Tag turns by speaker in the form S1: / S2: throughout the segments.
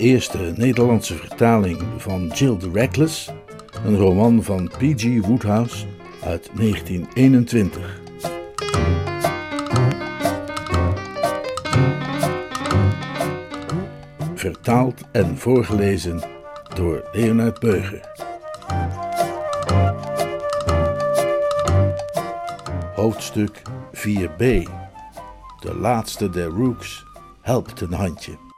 S1: Eerste Nederlandse vertaling van Jill the Reckless, een roman van P.G. Woodhouse uit 1921. Vertaald en voorgelezen door Leonard Beuger. Hoofdstuk 4b. De laatste der Rooks helpt een handje.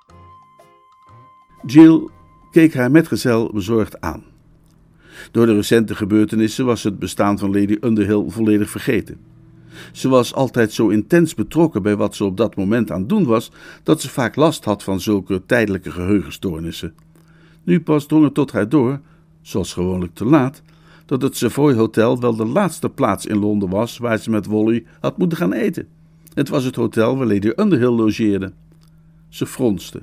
S2: Jill keek haar metgezel bezorgd aan. Door de recente gebeurtenissen was het bestaan van Lady Underhill volledig vergeten. Ze was altijd zo intens betrokken bij wat ze op dat moment aan het doen was, dat ze vaak last had van zulke tijdelijke geheugenstoornissen. Nu pas drong het tot haar door, zoals gewoonlijk te laat, dat het Savoy Hotel wel de laatste plaats in Londen was waar ze met Wally had moeten gaan eten. Het was het hotel waar Lady Underhill logeerde. Ze fronste.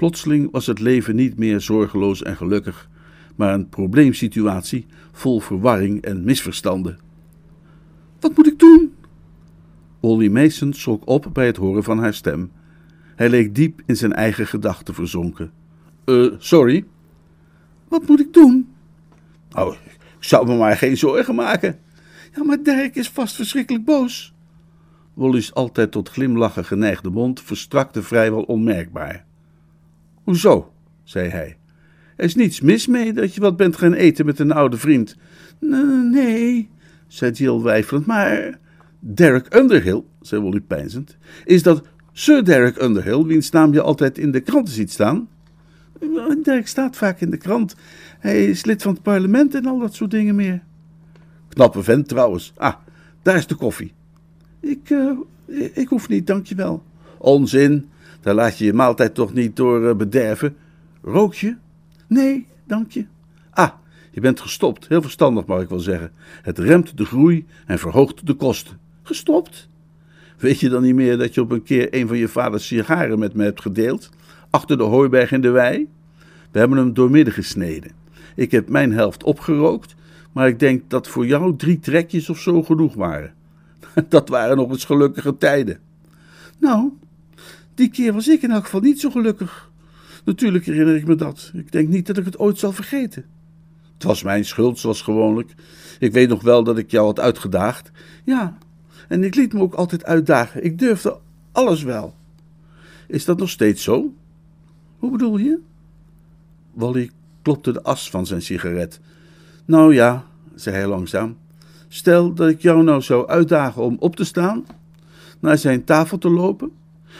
S2: Plotseling was het leven niet meer zorgeloos en gelukkig, maar een probleemsituatie vol verwarring en misverstanden. Wat moet ik doen? Wally Mason schrok op bij het horen van haar stem. Hij leek diep in zijn eigen gedachten verzonken. Eh, sorry? Wat moet ik doen? Oh, ik zou me maar geen zorgen maken. Ja, maar Dirk is vast verschrikkelijk boos. Wally's altijd tot glimlachen geneigde mond verstrakte vrijwel onmerkbaar. Hoezo? zei hij. Er is niets mis mee dat je wat bent gaan eten met een oude vriend. Nee, zei Jill weifelend, maar... Derek Underhill, zei Wally peinzend, is dat Sir Derek Underhill, wiens naam je altijd in de kranten ziet staan? Derek staat vaak in de krant. Hij is lid van het parlement en al dat soort dingen meer. Knappe vent trouwens. Ah, daar is de koffie. Ik, uh, ik hoef niet, dankjewel. Onzin, daar laat je je maaltijd toch niet door uh, bederven. Rook je? Nee, dank je. Ah, je bent gestopt. Heel verstandig mag ik wel zeggen. Het remt de groei en verhoogt de kosten. Gestopt? Weet je dan niet meer dat je op een keer een van je vaders sigaren met me hebt gedeeld? Achter de hooiberg in de wei? We hebben hem doormidden gesneden. Ik heb mijn helft opgerookt, maar ik denk dat voor jou drie trekjes of zo genoeg waren. Dat waren nog eens gelukkige tijden. Nou, die keer was ik in elk geval niet zo gelukkig. Natuurlijk herinner ik me dat. Ik denk niet dat ik het ooit zal vergeten. Het was mijn schuld, zoals gewoonlijk. Ik weet nog wel dat ik jou had uitgedaagd. Ja, en ik liet me ook altijd uitdagen. Ik durfde alles wel. Is dat nog steeds zo? Hoe bedoel je? Wally klopte de as van zijn sigaret. Nou ja, zei hij langzaam. Stel dat ik jou nou zou uitdagen om op te staan, naar zijn tafel te lopen,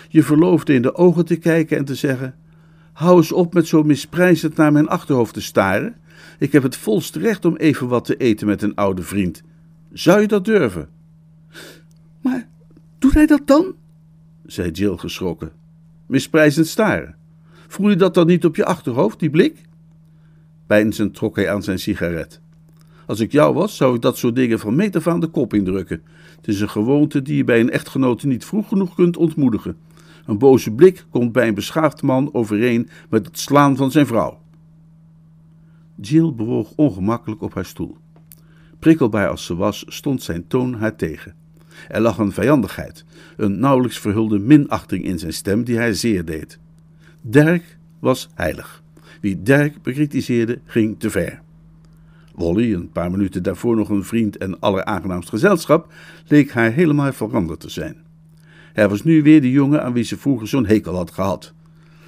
S2: je verloofde in de ogen te kijken en te zeggen: Hou eens op met zo misprijzend naar mijn achterhoofd te staren. Ik heb het volste recht om even wat te eten met een oude vriend. Zou je dat durven? Maar doet hij dat dan? zei Jill geschrokken. Misprijzend staren. Voel je dat dan niet op je achterhoofd, die blik? Peinzend trok hij aan zijn sigaret. Als ik jou was, zou ik dat soort dingen van meet af aan de kop indrukken. Het is een gewoonte die je bij een echtgenote niet vroeg genoeg kunt ontmoedigen. Een boze blik komt bij een beschaafd man overeen met het slaan van zijn vrouw. Jill bewoog ongemakkelijk op haar stoel. Prikkelbaar als ze was, stond zijn toon haar tegen. Er lag een vijandigheid, een nauwelijks verhulde minachting in zijn stem die haar zeer deed. Dirk was heilig. Wie Dirk bekritiseerde, ging te ver. Wally, een paar minuten daarvoor nog een vriend en alleraangenaamst gezelschap, leek haar helemaal veranderd te zijn. Hij was nu weer de jongen aan wie ze vroeger zo'n hekel had gehad.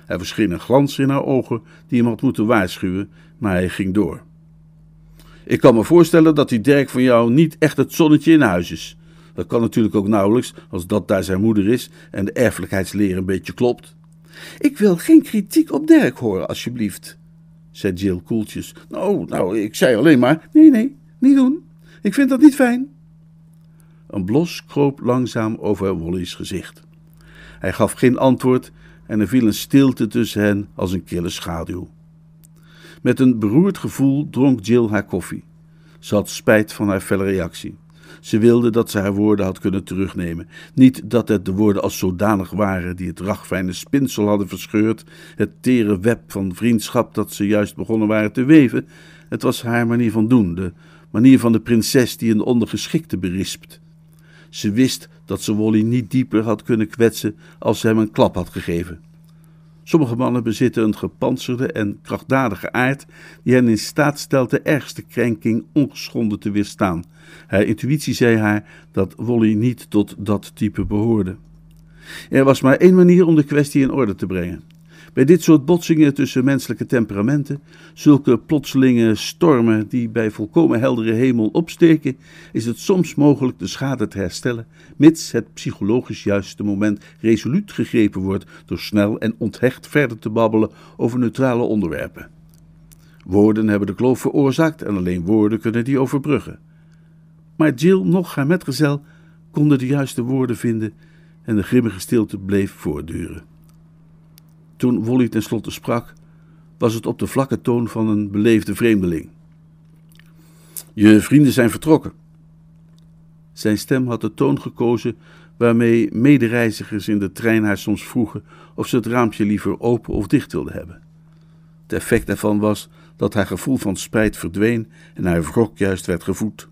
S2: Er verscheen een glans in haar ogen die hem had moeten waarschuwen, maar hij ging door. Ik kan me voorstellen dat die Dirk van jou niet echt het zonnetje in huis is. Dat kan natuurlijk ook nauwelijks, als dat daar zijn moeder is en de erfelijkheidsleer een beetje klopt. Ik wil geen kritiek op Dirk horen, alsjeblieft, zei Jill koeltjes. Nou, nou, ik zei alleen maar, nee, nee, niet doen. Ik vind dat niet fijn. Een blos kroop langzaam over Wally's gezicht. Hij gaf geen antwoord en er viel een stilte tussen hen als een kille schaduw. Met een beroerd gevoel dronk Jill haar koffie. Ze had spijt van haar felle reactie. Ze wilde dat ze haar woorden had kunnen terugnemen. Niet dat het de woorden als zodanig waren die het ragfijne spinsel hadden verscheurd, het tere web van vriendschap dat ze juist begonnen waren te weven. Het was haar manier van doen, de manier van de prinses die een ondergeschikte berispt. Ze wist dat ze Wally niet dieper had kunnen kwetsen als ze hem een klap had gegeven. Sommige mannen bezitten een gepantserde en krachtdadige aard die hen in staat stelt de ergste krenking ongeschonden te weerstaan. Haar intuïtie zei haar dat Wally niet tot dat type behoorde. Er was maar één manier om de kwestie in orde te brengen. Bij dit soort botsingen tussen menselijke temperamenten, zulke plotselinge stormen die bij volkomen heldere hemel opsteken, is het soms mogelijk de schade te herstellen, mits het psychologisch juiste moment resoluut gegrepen wordt door snel en onthecht verder te babbelen over neutrale onderwerpen. Woorden hebben de kloof veroorzaakt en alleen woorden kunnen die overbruggen. Maar Jill, nog haar metgezel, konden de juiste woorden vinden en de grimmige stilte bleef voortduren. Toen Wolly tenslotte sprak, was het op de vlakke toon van een beleefde vreemdeling. Je vrienden zijn vertrokken. Zijn stem had de toon gekozen waarmee medereizigers in de trein haar soms vroegen of ze het raampje liever open of dicht wilden hebben. Het effect daarvan was dat haar gevoel van spijt verdween en haar wrok juist werd gevoed.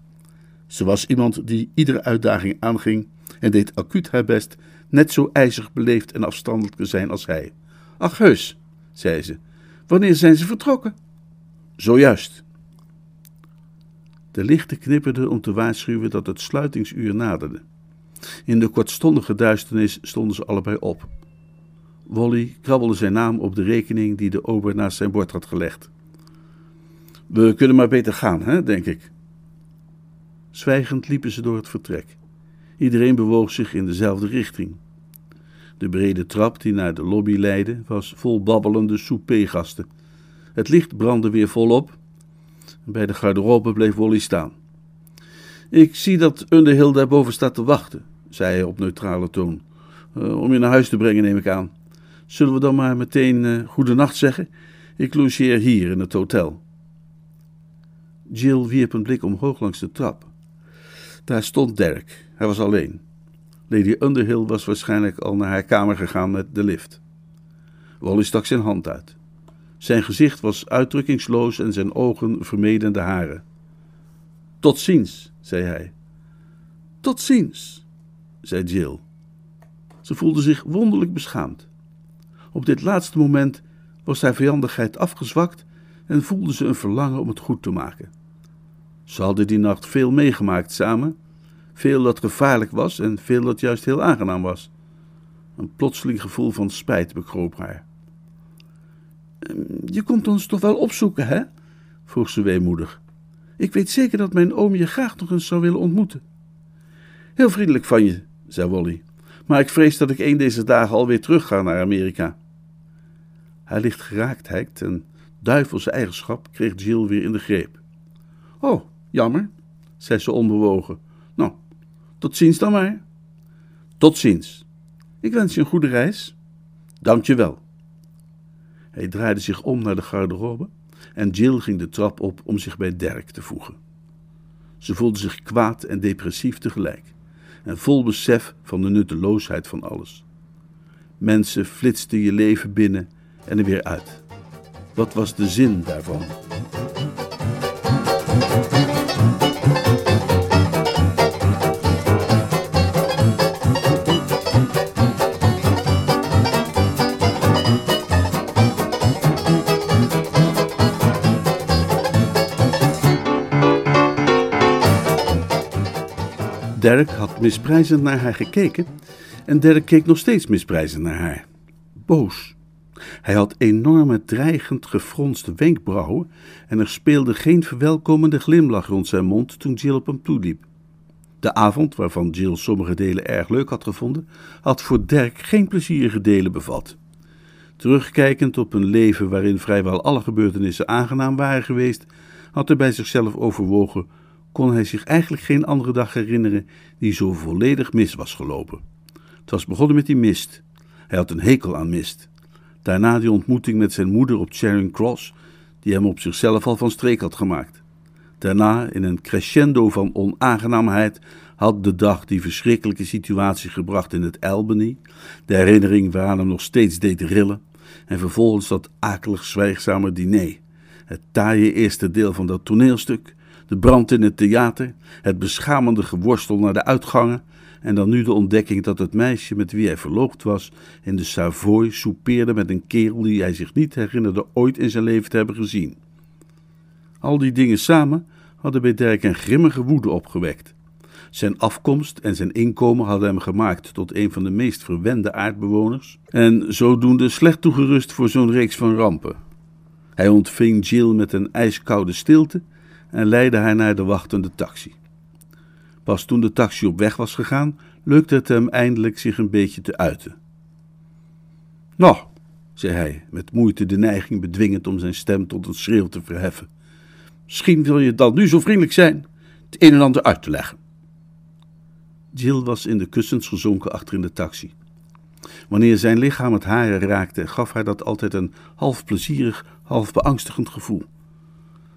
S2: Ze was iemand die iedere uitdaging aanging en deed acuut haar best net zo ijzig beleefd en afstandelijk te zijn als hij. Ach, heus, zei ze. Wanneer zijn ze vertrokken? Zojuist. De lichten knipperden om te waarschuwen dat het sluitingsuur naderde. In de kortstondige duisternis stonden ze allebei op. Wally krabbelde zijn naam op de rekening die de ober naast zijn bord had gelegd. We kunnen maar beter gaan, hè, denk ik. Zwijgend liepen ze door het vertrek. Iedereen bewoog zich in dezelfde richting. De brede trap die naar de lobby leidde was vol babbelende soupergasten. Het licht brandde weer volop. Bij de garderobe bleef Wally staan. Ik zie dat Underhill daarboven staat te wachten, zei hij op neutrale toon. Uh, om je naar huis te brengen, neem ik aan. Zullen we dan maar meteen uh, goedenacht zeggen? Ik logeer hier in het hotel. Jill wierp een blik omhoog langs de trap. Daar stond Dirk. Hij was alleen. Lady Underhill was waarschijnlijk al naar haar kamer gegaan met de lift. Wally stak zijn hand uit. Zijn gezicht was uitdrukkingsloos en zijn ogen vermeden de haren. Tot ziens, zei hij. Tot ziens, zei Jill. Ze voelde zich wonderlijk beschaamd. Op dit laatste moment was haar vijandigheid afgezwakt en voelde ze een verlangen om het goed te maken. Ze hadden die nacht veel meegemaakt samen veel dat gevaarlijk was en veel dat juist heel aangenaam was. Een plotseling gevoel van spijt bekroop haar. Ehm, je komt ons toch wel opzoeken, hè? vroeg ze weemoedig. Ik weet zeker dat mijn oom je graag nog eens zou willen ontmoeten. Heel vriendelijk van je, zei Wally, maar ik vrees dat ik een deze dagen alweer terug ga naar Amerika. Haar lichtgeraaktheid en duivelse eigenschap kreeg Jill weer in de greep. Oh, jammer, zei ze onbewogen. Tot ziens dan maar. Tot ziens. Ik wens je een goede reis. Dank je wel. Hij draaide zich om naar de garderobe en Jill ging de trap op om zich bij Dirk te voegen. Ze voelde zich kwaad en depressief tegelijk en vol besef van de nutteloosheid van alles. Mensen flitsten je leven binnen en er weer uit. Wat was de zin daarvan? Dirk had misprijzend naar haar gekeken en Dirk keek nog steeds misprijzend naar haar. Boos. Hij had enorme, dreigend gefronste wenkbrauwen en er speelde geen verwelkomende glimlach rond zijn mond toen Jill op hem toeliep. De avond, waarvan Jill sommige delen erg leuk had gevonden, had voor Dirk geen plezierige delen bevat. Terugkijkend op een leven waarin vrijwel alle gebeurtenissen aangenaam waren geweest, had hij bij zichzelf overwogen kon hij zich eigenlijk geen andere dag herinneren die zo volledig mis was gelopen. Het was begonnen met die mist. Hij had een hekel aan mist. Daarna die ontmoeting met zijn moeder op Charing Cross, die hem op zichzelf al van streek had gemaakt. Daarna, in een crescendo van onaangenaamheid, had de dag die verschrikkelijke situatie gebracht in het Albany, de herinnering waaraan hem nog steeds deed rillen, en vervolgens dat akelig zwijgzame diner, het taaie eerste deel van dat toneelstuk, de brand in het theater, het beschamende geworstel naar de uitgangen, en dan nu de ontdekking dat het meisje met wie hij verloofd was in de Savoy soupeerde met een kerel die hij zich niet herinnerde ooit in zijn leven te hebben gezien. Al die dingen samen hadden bij Dirk een grimmige woede opgewekt. Zijn afkomst en zijn inkomen hadden hem gemaakt tot een van de meest verwende aardbewoners en zodoende slecht toegerust voor zo'n reeks van rampen. Hij ontving Jill met een ijskoude stilte en leidde haar naar de wachtende taxi. Pas toen de taxi op weg was gegaan, lukte het hem eindelijk zich een beetje te uiten. Nou, zei hij, met moeite de neiging bedwingend om zijn stem tot een schreeuw te verheffen. Misschien wil je dan nu zo vriendelijk zijn het een en ander uit te leggen. Jill was in de kussens gezonken achter in de taxi. Wanneer zijn lichaam het hare raakte, gaf haar dat altijd een half plezierig, half beangstigend gevoel.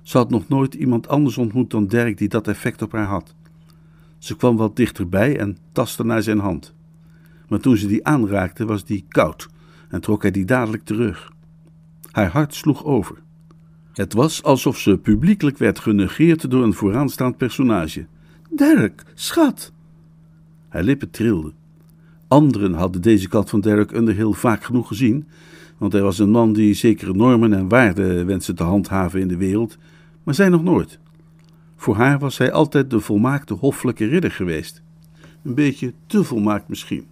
S2: Ze had nog nooit iemand anders ontmoet dan Dirk die dat effect op haar had. Ze kwam wat dichterbij en tastte naar zijn hand. Maar toen ze die aanraakte, was die koud en trok hij die dadelijk terug. Haar hart sloeg over. Het was alsof ze publiekelijk werd genegeerd door een vooraanstaand personage. Dirk, schat! Haar lippen trilden. Anderen hadden deze kant van Derek Underhill vaak genoeg gezien, want hij was een man die zekere normen en waarden wenste te handhaven in de wereld, maar zij nog nooit. Voor haar was hij altijd de volmaakte hoffelijke ridder geweest. Een beetje te volmaakt misschien.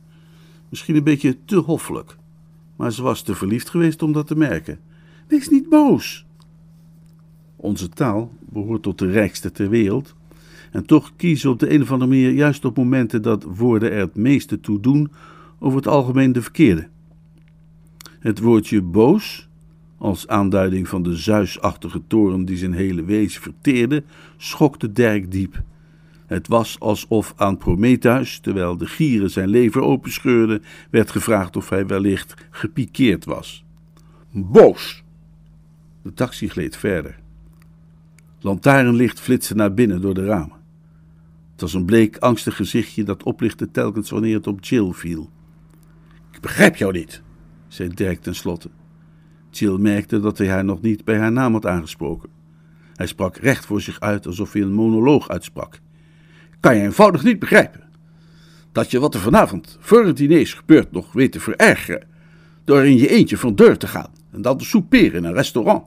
S2: Misschien een beetje te hoffelijk. Maar ze was te verliefd geweest om dat te merken. Wees niet boos. Onze taal behoort tot de rijkste ter wereld. En toch kiezen op de een of andere manier juist op momenten dat woorden er het meeste toe doen, over het algemeen de verkeerde. Het woordje boos als aanduiding van de zuisachtige toren die zijn hele wezen verteerde, schokte Dirk diep. Het was alsof aan Prometheus, terwijl de gieren zijn lever openscheurden, werd gevraagd of hij wellicht gepikeerd was. Boos! De taxi gleed verder. Lantaarnlicht flitste naar binnen door de ramen. Het was een bleek, angstig gezichtje dat oplichtte telkens wanneer het op Jill viel. Ik begrijp jou niet, zei Dirk tenslotte. Jill merkte dat hij haar nog niet bij haar naam had aangesproken. Hij sprak recht voor zich uit alsof hij een monoloog uitsprak. Kan je eenvoudig niet begrijpen dat je wat er vanavond voor het diner is gebeurd nog weet te verergeren door in je eentje van deur te gaan en dan te souperen in een restaurant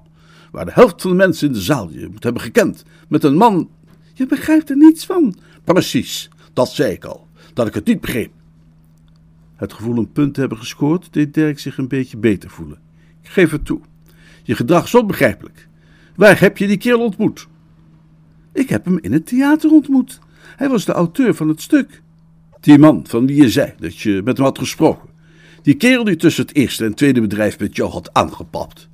S2: waar de helft van de mensen in de zaal je moet hebben gekend met een man. Je begrijpt er niets van. Precies, dat zei ik al, dat ik het niet begreep. Het gevoel een punt te hebben gescoord deed Dirk zich een beetje beter voelen. Geef het toe. Je gedrag is onbegrijpelijk. Waar heb je die kerel ontmoet? Ik heb hem in het theater ontmoet. Hij was de auteur van het stuk. Die man van wie je zei dat je met hem had gesproken. Die kerel die tussen het eerste en tweede bedrijf met jou had aangepapt.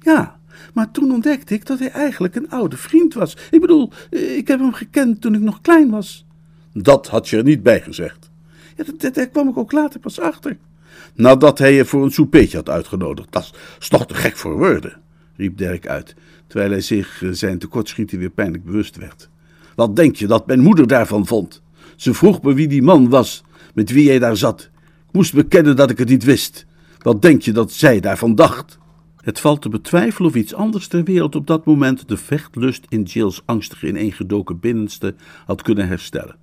S2: Ja, maar toen ontdekte ik dat hij eigenlijk een oude vriend was. Ik bedoel, ik heb hem gekend toen ik nog klein was. Dat had je er niet bij gezegd. Ja, daar kwam ik ook later pas achter. Nadat hij je voor een soupeetje had uitgenodigd. Dat is toch te gek voor woorden, riep Dirk uit, terwijl hij zich eh, zijn tekortschieten weer pijnlijk bewust werd. Wat denk je dat mijn moeder daarvan vond? Ze vroeg me wie die man was, met wie jij daar zat. Ik moest bekennen dat ik het niet wist. Wat denk je dat zij daarvan dacht? Het valt te betwijfelen of iets anders ter wereld op dat moment de vechtlust in Jill's angstige ineengedoken binnenste had kunnen herstellen.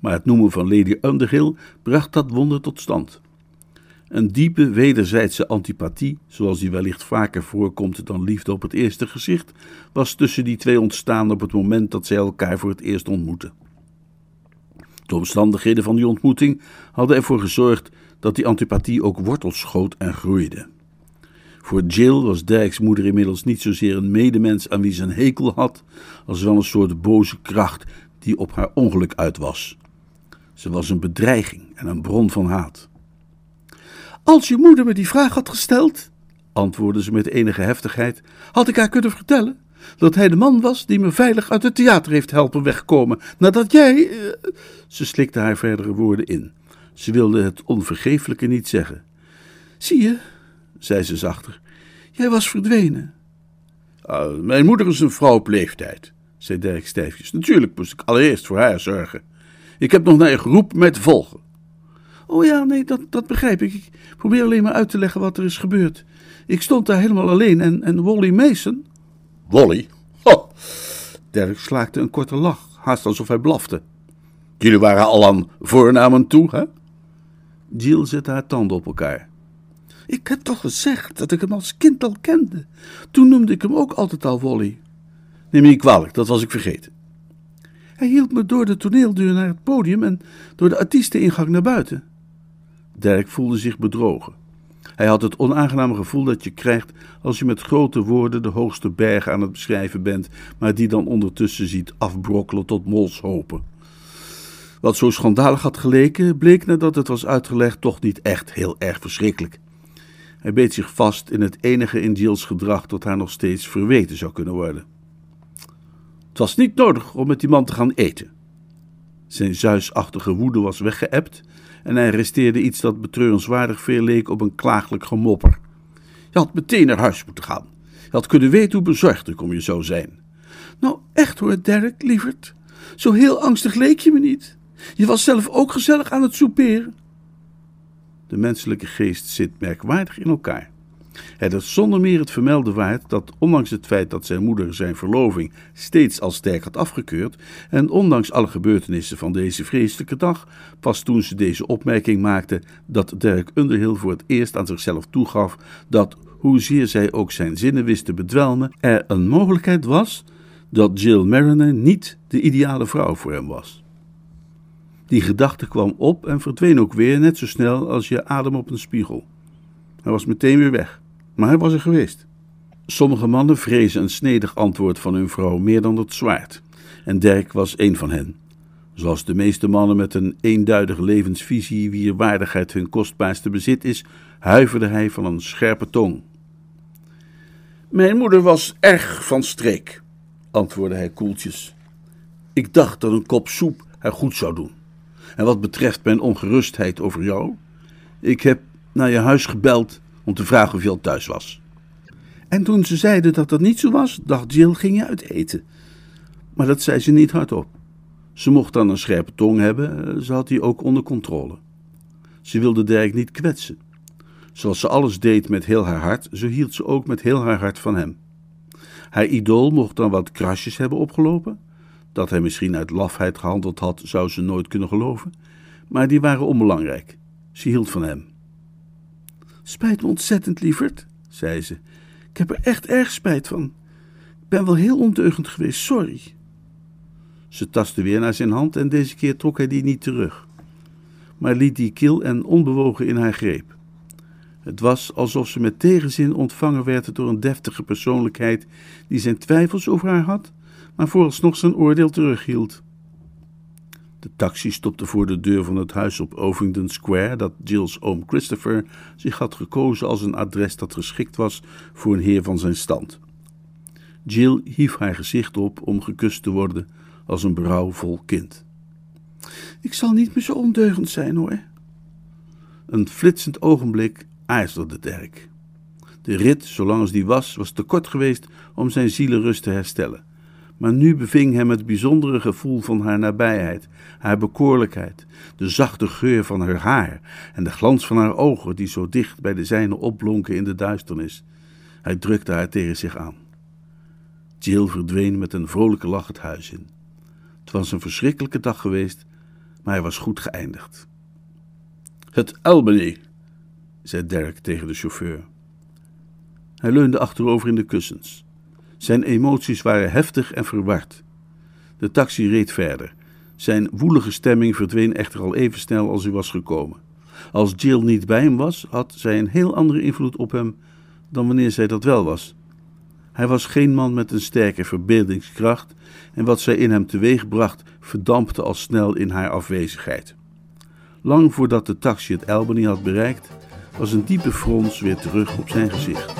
S2: Maar het noemen van Lady Underhill bracht dat wonder tot stand. Een diepe wederzijdse antipathie, zoals die wellicht vaker voorkomt dan liefde op het eerste gezicht, was tussen die twee ontstaan op het moment dat zij elkaar voor het eerst ontmoetten. De omstandigheden van die ontmoeting hadden ervoor gezorgd dat die antipathie ook wortels schoot en groeide. Voor Jill was Dijks moeder inmiddels niet zozeer een medemens aan wie ze een hekel had, als wel een soort boze kracht die op haar ongeluk uit was. Ze was een bedreiging en een bron van haat. Als je moeder me die vraag had gesteld, antwoordde ze met enige heftigheid, had ik haar kunnen vertellen Dat hij de man was die me veilig uit het theater heeft helpen wegkomen. Nadat jij. eh, Ze slikte haar verdere woorden in. Ze wilde het onvergeeflijke niet zeggen. Zie je, zei ze zachter, jij was verdwenen. "Ah, mijn moeder is een vrouw op leeftijd, zei Dirk stijfjes. Natuurlijk moest ik allereerst voor haar zorgen. Ik heb nog naar je geroepen te volgen. Oh ja, nee, dat, dat begrijp ik. Ik probeer alleen maar uit te leggen wat er is gebeurd. Ik stond daar helemaal alleen en, en Wally Mason... Wally? Ho! Dirk slaakte een korte lach, haast alsof hij blafte. Jullie waren al aan voornamen toe, hè? Jill zette haar tanden op elkaar. Ik heb toch gezegd dat ik hem als kind al kende. Toen noemde ik hem ook altijd al Wally. Neem me niet kwalijk, dat was ik vergeten. Hij hielp me door de toneeldeur naar het podium en door de artiesteningang naar buiten. Dirk voelde zich bedrogen. Hij had het onaangename gevoel dat je krijgt als je met grote woorden de hoogste bergen aan het beschrijven bent, maar die dan ondertussen ziet afbrokkelen tot molshopen. Wat zo schandalig had geleken, bleek nadat het was uitgelegd toch niet echt heel erg verschrikkelijk. Hij beet zich vast in het enige in Jill's gedrag dat haar nog steeds verweten zou kunnen worden. Het was niet nodig om met die man te gaan eten. Zijn zuisachtige woede was weggeëpt en hij resteerde iets dat betreurenswaardig veel leek op een klaaglijk gemopper. Je had meteen naar huis moeten gaan. Je had kunnen weten hoe bezorgd ik om je zou zijn. Nou, echt hoor, Dirk, lieverd. Zo heel angstig leek je me niet. Je was zelf ook gezellig aan het souperen. De menselijke geest zit merkwaardig in elkaar. Het is zonder meer het vermelden waard dat, ondanks het feit dat zijn moeder zijn verloving steeds al sterk had afgekeurd, en ondanks alle gebeurtenissen van deze vreselijke dag, pas toen ze deze opmerking maakte dat Dirk Underhill voor het eerst aan zichzelf toegaf dat, hoezeer zij ook zijn zinnen wist te bedwelmen, er een mogelijkheid was dat Jill Mariner niet de ideale vrouw voor hem was. Die gedachte kwam op en verdween ook weer net zo snel als je adem op een spiegel. Hij was meteen weer weg, maar hij was er geweest. Sommige mannen vrezen een snedig antwoord van hun vrouw meer dan het zwaard, en Dirk was een van hen. Zoals de meeste mannen met een eenduidige levensvisie, wier waardigheid hun kostbaarste bezit is, huiverde hij van een scherpe tong. Mijn moeder was erg van streek, antwoordde hij koeltjes. Ik dacht dat een kop soep haar goed zou doen. En wat betreft mijn ongerustheid over jou, ik heb naar je huis gebeld om te vragen of thuis was. En toen ze zeiden dat dat niet zo was, dacht Jill ging je uit eten. Maar dat zei ze niet hardop. Ze mocht dan een scherpe tong hebben, ze had die ook onder controle. Ze wilde Dirk niet kwetsen. Zoals ze alles deed met heel haar hart, zo hield ze ook met heel haar hart van hem. Haar idool mocht dan wat krasjes hebben opgelopen. Dat hij misschien uit lafheid gehandeld had, zou ze nooit kunnen geloven. Maar die waren onbelangrijk. Ze hield van hem. Spijt me ontzettend, lieverd, zei ze. Ik heb er echt erg spijt van. Ik ben wel heel ondeugend geweest, sorry. Ze tastte weer naar zijn hand en deze keer trok hij die niet terug, maar liet die kil en onbewogen in haar greep. Het was alsof ze met tegenzin ontvangen werd door een deftige persoonlijkheid die zijn twijfels over haar had, maar vooralsnog zijn oordeel terughield. De taxi stopte voor de deur van het huis op Ovingdon Square dat Jill's oom Christopher zich had gekozen als een adres dat geschikt was voor een heer van zijn stand. Jill hief haar gezicht op om gekust te worden als een berouwvol kind. Ik zal niet meer zo ondeugend zijn, hoor. Een flitsend ogenblik aarzelde Dirk. De rit, zolang als die was, was te kort geweest om zijn zielenrust te herstellen. Maar nu beving hem het bijzondere gevoel van haar nabijheid, haar bekoorlijkheid, de zachte geur van haar haar en de glans van haar ogen die zo dicht bij de zijne opblonken in de duisternis. Hij drukte haar tegen zich aan. Jill verdween met een vrolijke lach het huis in. Het was een verschrikkelijke dag geweest, maar hij was goed geëindigd. Het Albany, zei Dirk tegen de chauffeur. Hij leunde achterover in de kussens. Zijn emoties waren heftig en verward. De taxi reed verder. Zijn woelige stemming verdween echter al even snel als hij was gekomen. Als Jill niet bij hem was, had zij een heel andere invloed op hem dan wanneer zij dat wel was. Hij was geen man met een sterke verbeeldingskracht en wat zij in hem teweegbracht verdampte al snel in haar afwezigheid. Lang voordat de taxi het Albany had bereikt, was een diepe frons weer terug op zijn gezicht.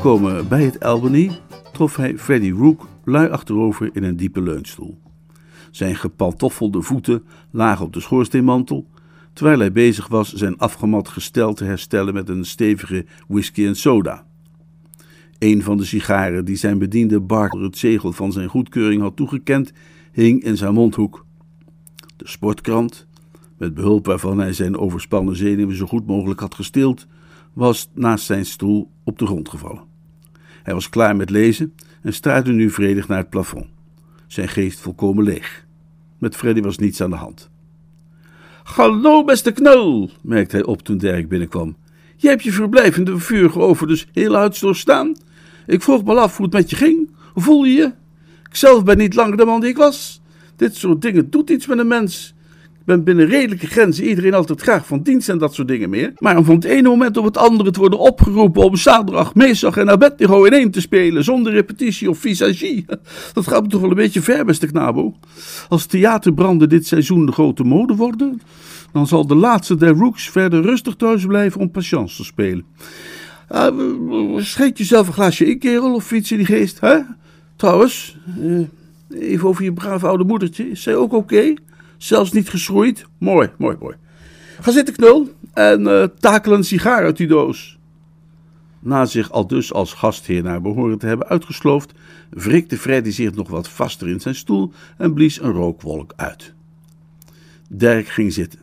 S2: Aangekomen bij het Albany trof hij Freddy Rook lui achterover in een diepe leunstoel. Zijn gepantoffelde voeten lagen op de schoorsteenmantel, terwijl hij bezig was zijn afgemat gestel te herstellen met een stevige whisky en soda. Een van de sigaren die zijn bediende Barker het zegel van zijn goedkeuring had toegekend, hing in zijn mondhoek. De sportkrant, met behulp waarvan hij zijn overspannen zenuwen zo goed mogelijk had gestild, was naast zijn stoel op de grond gevallen. Hij was klaar met lezen en staarde nu vredig naar het plafond. Zijn geest volkomen leeg. Met Freddy was niets aan de hand. Hallo, beste knul, merkte hij op toen Dirk binnenkwam. Je hebt je verblijf in de vuur over dus heel uit doorstaan. Ik vroeg me af hoe het met je ging. Hoe voel je je? Ik zelf ben niet langer de man die ik was. Dit soort dingen doet iets met een mens. Ben binnen redelijke grenzen iedereen altijd graag van dienst en dat soort dingen meer. Maar om van het ene moment op het andere te worden opgeroepen om zaterdag, meesdag en Abednego in één te spelen, zonder repetitie of visagie, dat gaat me toch wel een beetje ver, beste knabo. Als theaterbranden dit seizoen de grote mode worden, dan zal de laatste der Rooks verder rustig thuis blijven om patience te spelen. Uh, schenk jezelf een glaasje in, kerel, of iets in die geest, hè? Trouwens, uh, even over je brave oude moedertje. Is zij ook oké? Zelfs niet geschroeid? Mooi, mooi, mooi. Ga zitten, knul, en uh, takel een sigaar uit die doos. Na zich al dus als gastheer naar behoren te hebben uitgesloofd, wrikte Freddy zich nog wat vaster in zijn stoel en blies een rookwolk uit. Dirk ging zitten.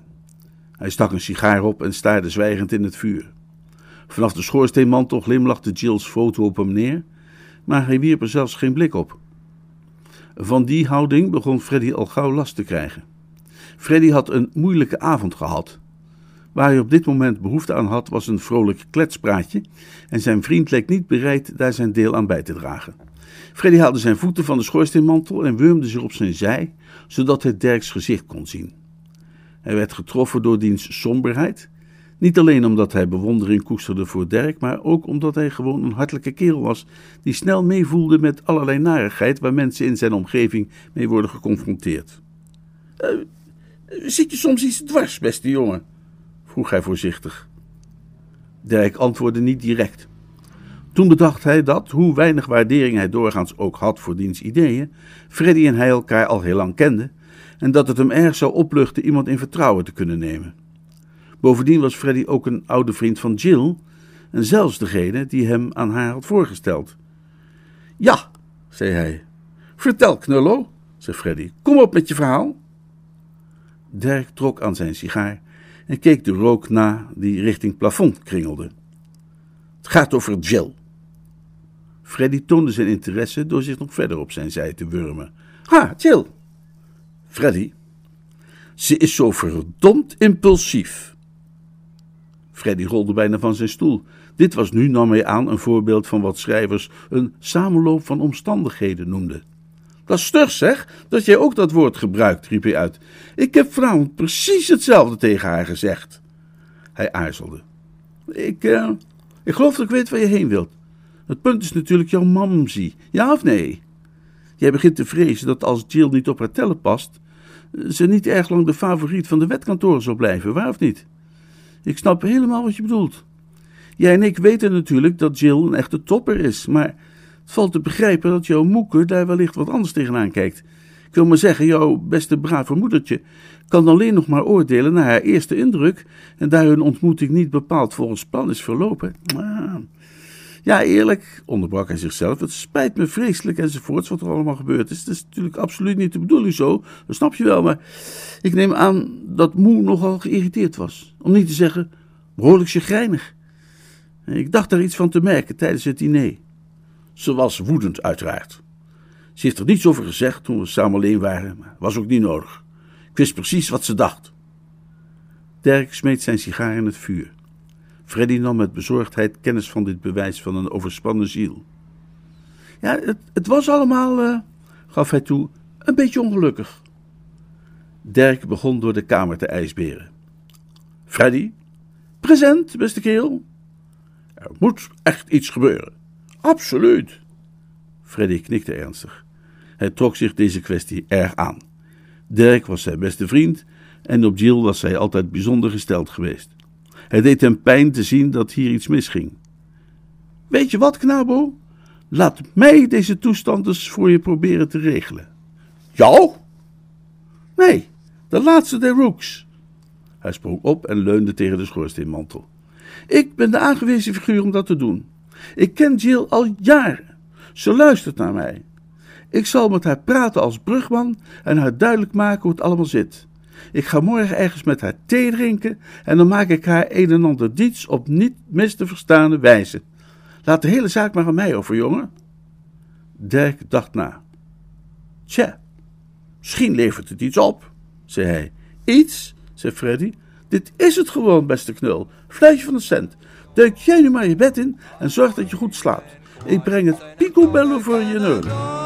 S2: Hij stak een sigaar op en staarde zwijgend in het vuur. Vanaf de schoorsteenmantel glimlachte Jill's foto op hem neer, maar hij wierp er zelfs geen blik op. Van die houding begon Freddy al gauw last te krijgen. Freddy had een moeilijke avond gehad. Waar hij op dit moment behoefte aan had, was een vrolijk kletspraatje, en zijn vriend leek niet bereid daar zijn deel aan bij te dragen. Freddy haalde zijn voeten van de schoorsteenmantel en wurmde zich op zijn zij, zodat hij Dirks gezicht kon zien. Hij werd getroffen door diens somberheid niet alleen omdat hij bewondering koesterde voor Dirk, maar ook omdat hij gewoon een hartelijke kerel was, die snel meevoelde met allerlei narigheid waar mensen in zijn omgeving mee worden geconfronteerd. Zit je soms iets dwars, beste jongen? vroeg hij voorzichtig. Dirk antwoordde niet direct. Toen bedacht hij dat, hoe weinig waardering hij doorgaans ook had voor diens ideeën, Freddy en hij elkaar al heel lang kenden en dat het hem erg zou opluchten iemand in vertrouwen te kunnen nemen. Bovendien was Freddy ook een oude vriend van Jill en zelfs degene die hem aan haar had voorgesteld. Ja, zei hij. Vertel, Knullo, zei Freddy. Kom op met je verhaal. Dirk trok aan zijn sigaar en keek de rook na die richting plafond kringelde. Het gaat over Jill. Freddy toonde zijn interesse door zich nog verder op zijn zij te wurmen. Ha, Jill. Freddy. Ze is zo verdomd impulsief. Freddy rolde bijna van zijn stoel. Dit was nu, nam hij aan, een voorbeeld van wat schrijvers een samenloop van omstandigheden noemden. Dat is stug, zeg, dat jij ook dat woord gebruikt, riep hij uit. Ik heb vanavond precies hetzelfde tegen haar gezegd. Hij aarzelde. Ik, uh, ik geloof dat ik weet waar je heen wilt. Het punt is natuurlijk jouw mamzie, ja of nee? Jij begint te vrezen dat als Jill niet op haar tellen past, ze niet erg lang de favoriet van de wetkantoren zal blijven, waar of niet? Ik snap helemaal wat je bedoelt. Jij en ik weten natuurlijk dat Jill een echte topper is, maar het valt te begrijpen dat jouw moeke daar wellicht wat anders tegenaan kijkt. Ik wil maar zeggen, jouw beste brave moedertje kan alleen nog maar oordelen naar haar eerste indruk en daar hun ontmoeting niet bepaald volgens plan is verlopen. Ah. Ja, eerlijk, onderbrak hij zichzelf, het spijt me vreselijk enzovoorts wat er allemaal gebeurd is. Het is natuurlijk absoluut niet de bedoeling zo, dat snap je wel, maar ik neem aan dat Moe nogal geïrriteerd was. Om niet te zeggen, behoorlijk chagrijnig. Ik dacht daar iets van te merken tijdens het diner. Ze was woedend, uiteraard. Ze heeft er niets over gezegd toen we samen alleen waren, maar was ook niet nodig. Ik wist precies wat ze dacht. Dirk smeet zijn sigaar in het vuur. Freddy nam met bezorgdheid kennis van dit bewijs van een overspannen ziel. Ja, het, het was allemaal, uh, gaf hij toe, een beetje ongelukkig. Dirk begon door de kamer te ijsberen. Freddy? Present, beste kerel. Er moet echt iets gebeuren. Absoluut. Freddy knikte ernstig. Hij trok zich deze kwestie erg aan. Dirk was zijn beste vriend en op Jill was hij altijd bijzonder gesteld geweest. Het deed hem pijn te zien dat hier iets misging. Weet je wat, knabo? Laat mij deze toestand eens voor je proberen te regelen. Jou? Nee, de laatste der Rooks. Hij sprong op en leunde tegen de schoorsteenmantel. Ik ben de aangewezen figuur om dat te doen. Ik ken Jill al jaren. Ze luistert naar mij. Ik zal met haar praten als brugman en haar duidelijk maken hoe het allemaal zit. Ik ga morgen ergens met haar thee drinken en dan maak ik haar een en ander diets op niet mis te verstaande wijze. Laat de hele zaak maar aan mij over, jongen. Dirk dacht na. Tja, misschien levert het iets op, zei hij. Iets, zei Freddy. Dit is het gewoon, beste knul. Fluitje van een cent. Duik jij nu maar je bed in en zorg dat je goed slaapt. Ik breng het picobello voor je neulen.